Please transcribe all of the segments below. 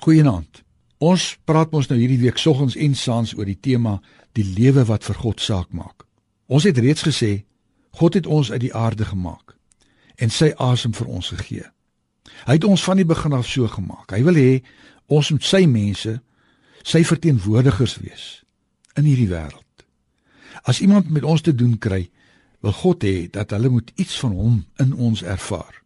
Goeienaand. Ons praat mos nou hierdie week soggens en saans oor die tema die lewe wat vir God saak maak. Ons het reeds gesê God het ons uit die aarde gemaak en sy asem vir ons gegee. Hy het ons van die begin af so gemaak. Hy wil hê ons moet sy mense, sy verteenwoordigers wees in hierdie wêreld. As iemand met ons te doen kry, wil God hê dat hulle moet iets van hom in ons ervaar.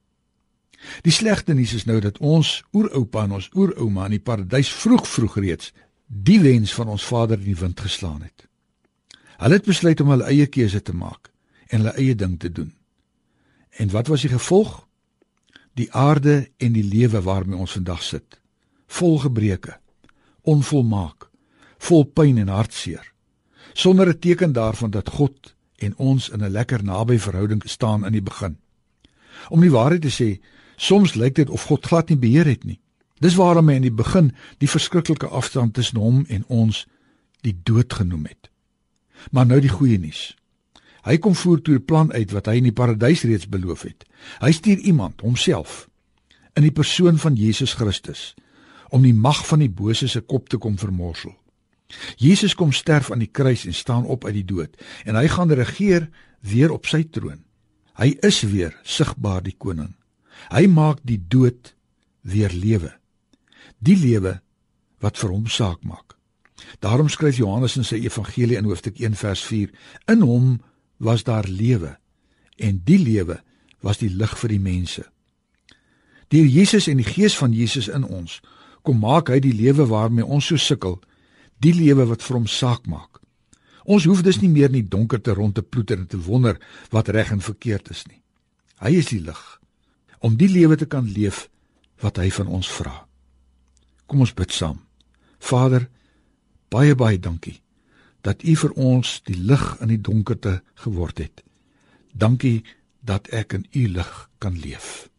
Die slegte nuus is nou dat ons oeroupa en ons oerouma in die paradys vroeg vroeg reeds die wens van ons Vader in die wind geslaan het. Hulle het besluit om hulle eie keuse te maak en hulle eie ding te doen. En wat was die gevolg? Die aarde en die lewe waarmee ons vandag sit, vol gebreke, onvolmaak, vol pyn en hartseer, sonder 'n teken daarvan dat God en ons in 'n lekker naby verhouding staan in die begin. Om die waarheid te sê, Soms lyk dit of God glad nie beheer het nie. Dis waarom hy in die begin die verskriklike afstand tussen hom en ons die dood genoem het. Maar nou die goeie nuus. Hy kom voer toe 'n plan uit wat hy in die paradys reeds beloof het. Hy stuur iemand, homself, in die persoon van Jesus Christus om die mag van die bose se kop te kom vermorsel. Jesus kom sterf aan die kruis en staan op uit die dood en hy gaan regeer weer op sy troon. Hy is weer sigbaar die koning. Hy maak die dood weer lewe. Die lewe wat vir hom saak maak. Daarom skryf Johannes in sy evangelie in hoofstuk 1 vers 4: In hom was daar lewe en die lewe was die lig vir die mense. Deur Jesus en die gees van Jesus in ons kom maak hy die lewe waarmee ons so sukkel, die lewe wat vir hom saak maak. Ons hoef dus nie meer in die donkerte rond te ploeter en te wonder wat reg en verkeerd is nie. Hy is die lig om die lewe te kan leef wat hy van ons vra. Kom ons bid saam. Vader, baie baie dankie dat U vir ons die lig in die donkerte geword het. Dankie dat ek in U lig kan leef.